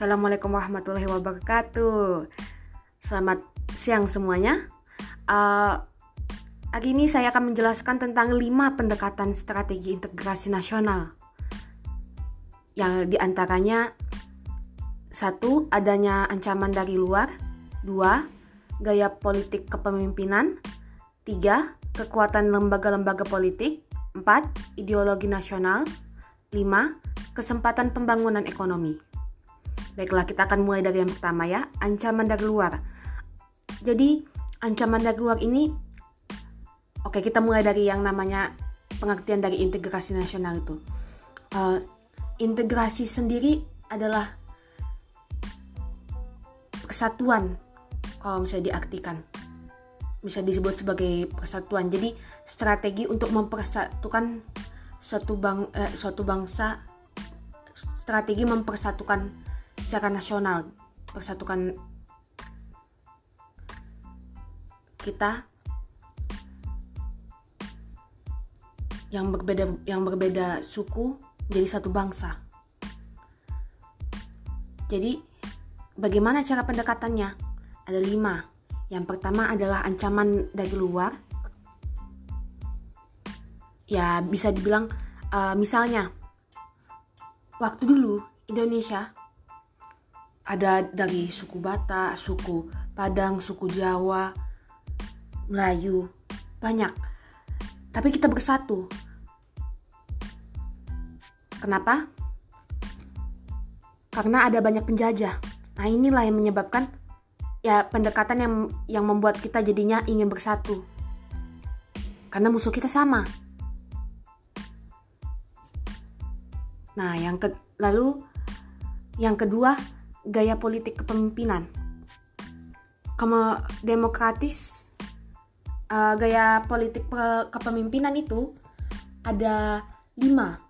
Assalamualaikum warahmatullahi wabarakatuh. Selamat siang semuanya. Uh, hari ini saya akan menjelaskan tentang lima pendekatan strategi integrasi nasional. Yang di antaranya satu adanya ancaman dari luar, dua gaya politik kepemimpinan, tiga kekuatan lembaga-lembaga politik, empat ideologi nasional, lima kesempatan pembangunan ekonomi. Baiklah, kita akan mulai dari yang pertama ya, ancaman dari luar. Jadi, ancaman dari luar ini Oke, kita mulai dari yang namanya pengertian dari integrasi nasional itu. Uh, integrasi sendiri adalah kesatuan kalau misalnya diartikan bisa disebut sebagai persatuan jadi strategi untuk mempersatukan suatu bang eh, suatu bangsa strategi mempersatukan secara nasional persatukan kita yang berbeda yang berbeda suku jadi satu bangsa. Jadi bagaimana cara pendekatannya? Ada lima. Yang pertama adalah ancaman dari luar. Ya bisa dibilang uh, misalnya waktu dulu Indonesia ada dari suku Batak, suku Padang, suku Jawa, Melayu, banyak. Tapi kita bersatu. Kenapa? Karena ada banyak penjajah. Nah, inilah yang menyebabkan ya pendekatan yang yang membuat kita jadinya ingin bersatu. Karena musuh kita sama. Nah, yang ke lalu yang kedua gaya politik kepemimpinan. Kema demokratis uh, gaya politik kepemimpinan itu ada lima.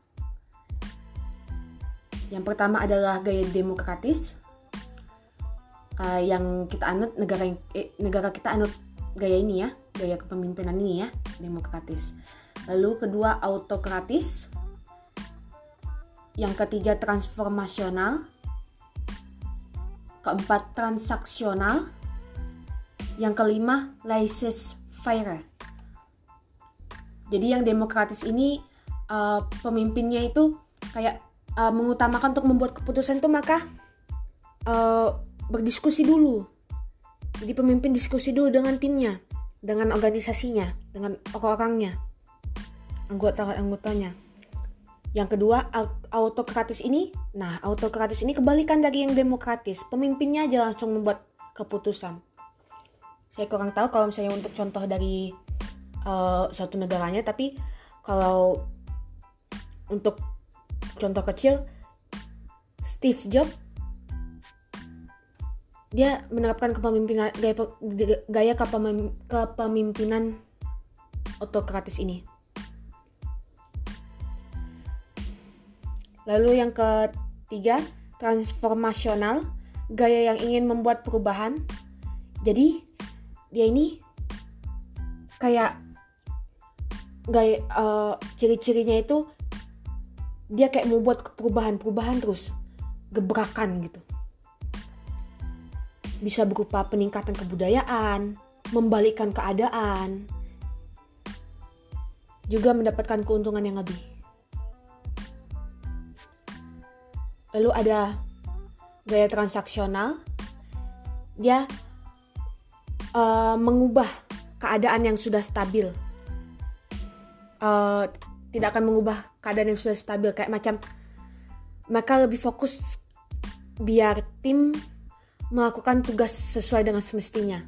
Yang pertama adalah gaya demokratis uh, yang kita anut negara eh, negara kita anut gaya ini ya, gaya kepemimpinan ini ya, demokratis. Lalu kedua autokratis. Yang ketiga transformasional keempat transaksional, yang kelima laissez-faire. Jadi yang demokratis ini uh, pemimpinnya itu kayak uh, mengutamakan untuk membuat keputusan itu maka uh, berdiskusi dulu. Jadi pemimpin diskusi dulu dengan timnya, dengan organisasinya, dengan orang-orangnya, anggota-anggotanya. Yang kedua, autokratis ini, nah autokratis ini kebalikan dari yang demokratis. Pemimpinnya aja langsung membuat keputusan. Saya kurang tahu kalau misalnya untuk contoh dari uh, suatu negaranya, tapi kalau untuk contoh kecil, Steve Jobs dia menerapkan kepemimpinan gaya, gaya kepemimpinan autokratis ini. Lalu yang ketiga, transformasional, gaya yang ingin membuat perubahan. Jadi dia ini kayak gaya uh, ciri-cirinya itu dia kayak mau buat perubahan-perubahan terus gebrakan gitu. Bisa berupa peningkatan kebudayaan, membalikkan keadaan, juga mendapatkan keuntungan yang lebih. Lalu ada gaya transaksional. Dia uh, mengubah keadaan yang sudah stabil. Uh, tidak akan mengubah keadaan yang sudah stabil kayak macam mereka lebih fokus biar tim melakukan tugas sesuai dengan semestinya.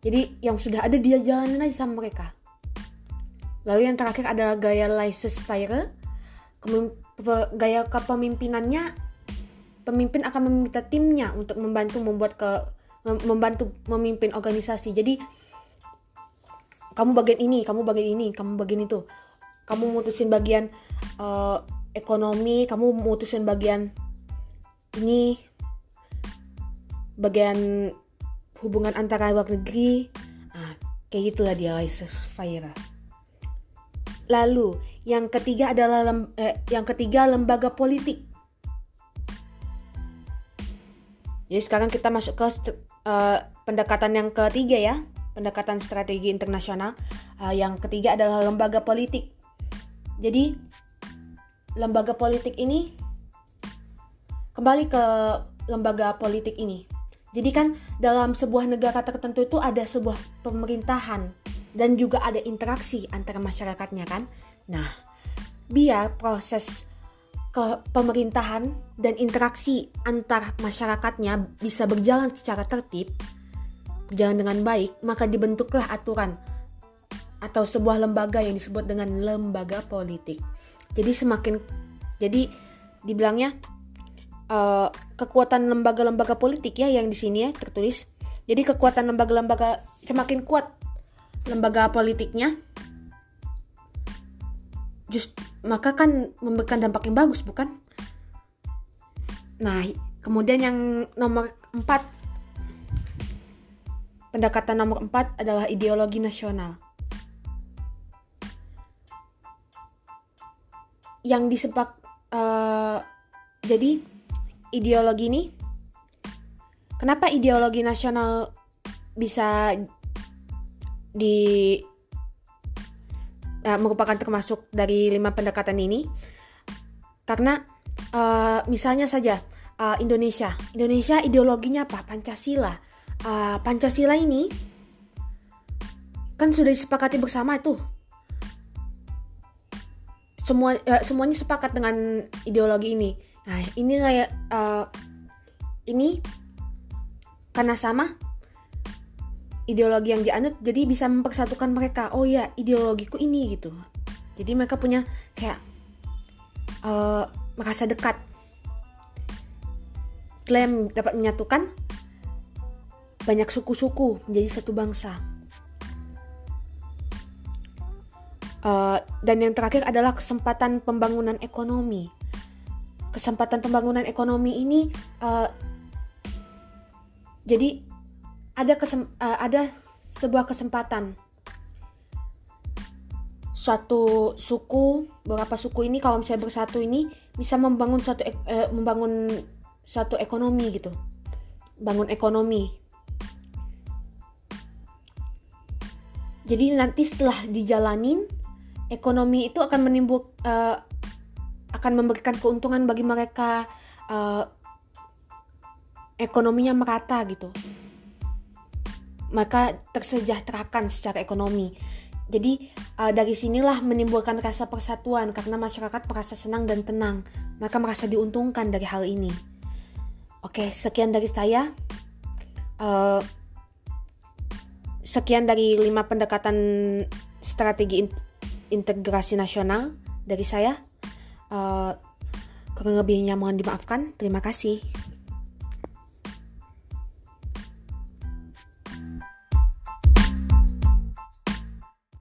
Jadi yang sudah ada dia jalanin aja sama mereka. Lalu yang terakhir adalah gaya laissez-faire gaya kepemimpinannya pemimpin akan meminta timnya untuk membantu membuat ke membantu memimpin organisasi. Jadi kamu bagian ini, kamu bagian ini, kamu bagian itu. Kamu mutusin bagian uh, ekonomi, kamu mutusin bagian ini bagian hubungan antara luar negeri. Nah, kayak gitulah dia Fire. Lalu yang ketiga adalah lem, eh, yang ketiga lembaga politik. Jadi sekarang kita masuk ke uh, pendekatan yang ketiga ya, pendekatan strategi internasional. Uh, yang ketiga adalah lembaga politik. Jadi lembaga politik ini kembali ke lembaga politik ini. Jadi kan dalam sebuah negara tertentu itu ada sebuah pemerintahan dan juga ada interaksi antara masyarakatnya kan. Nah, biar proses ke pemerintahan dan interaksi antar masyarakatnya bisa berjalan secara tertib, berjalan dengan baik, maka dibentuklah aturan atau sebuah lembaga yang disebut dengan lembaga politik. Jadi semakin jadi dibilangnya uh, kekuatan lembaga-lembaga politik ya yang di sini ya tertulis. Jadi kekuatan lembaga-lembaga semakin kuat lembaga politiknya just maka kan memberikan dampak yang bagus bukan? Nah, kemudian yang nomor 4 pendekatan nomor 4 adalah ideologi nasional. Yang disepak uh, jadi ideologi ini kenapa ideologi nasional bisa di uh, merupakan termasuk dari lima pendekatan ini. Karena uh, misalnya saja uh, Indonesia. Indonesia ideologinya apa? Pancasila. Uh, Pancasila ini kan sudah disepakati bersama itu semua uh, semuanya sepakat dengan ideologi ini. Nah ini uh, ini karena sama ideologi yang dianut jadi bisa mempersatukan mereka. Oh ya ideologiku ini gitu. Jadi mereka punya kayak uh, merasa dekat. Klaim dapat menyatukan banyak suku-suku menjadi satu bangsa. Uh, dan yang terakhir adalah kesempatan pembangunan ekonomi. Kesempatan pembangunan ekonomi ini uh, jadi ada kesem uh, ada sebuah kesempatan. Suatu suku beberapa suku ini kalau misalnya bersatu ini bisa membangun suatu uh, membangun suatu ekonomi gitu. Bangun ekonomi. Jadi nanti setelah dijalanin ekonomi itu akan menimbul uh, akan memberikan keuntungan bagi mereka uh, ekonominya merata gitu maka tersejahterakan secara ekonomi. Jadi uh, dari sinilah menimbulkan rasa persatuan karena masyarakat merasa senang dan tenang, maka merasa diuntungkan dari hal ini. Oke, sekian dari saya. Uh, sekian dari lima pendekatan strategi in integrasi nasional dari saya. Uh, kurang lebihnya mohon dimaafkan. Terima kasih.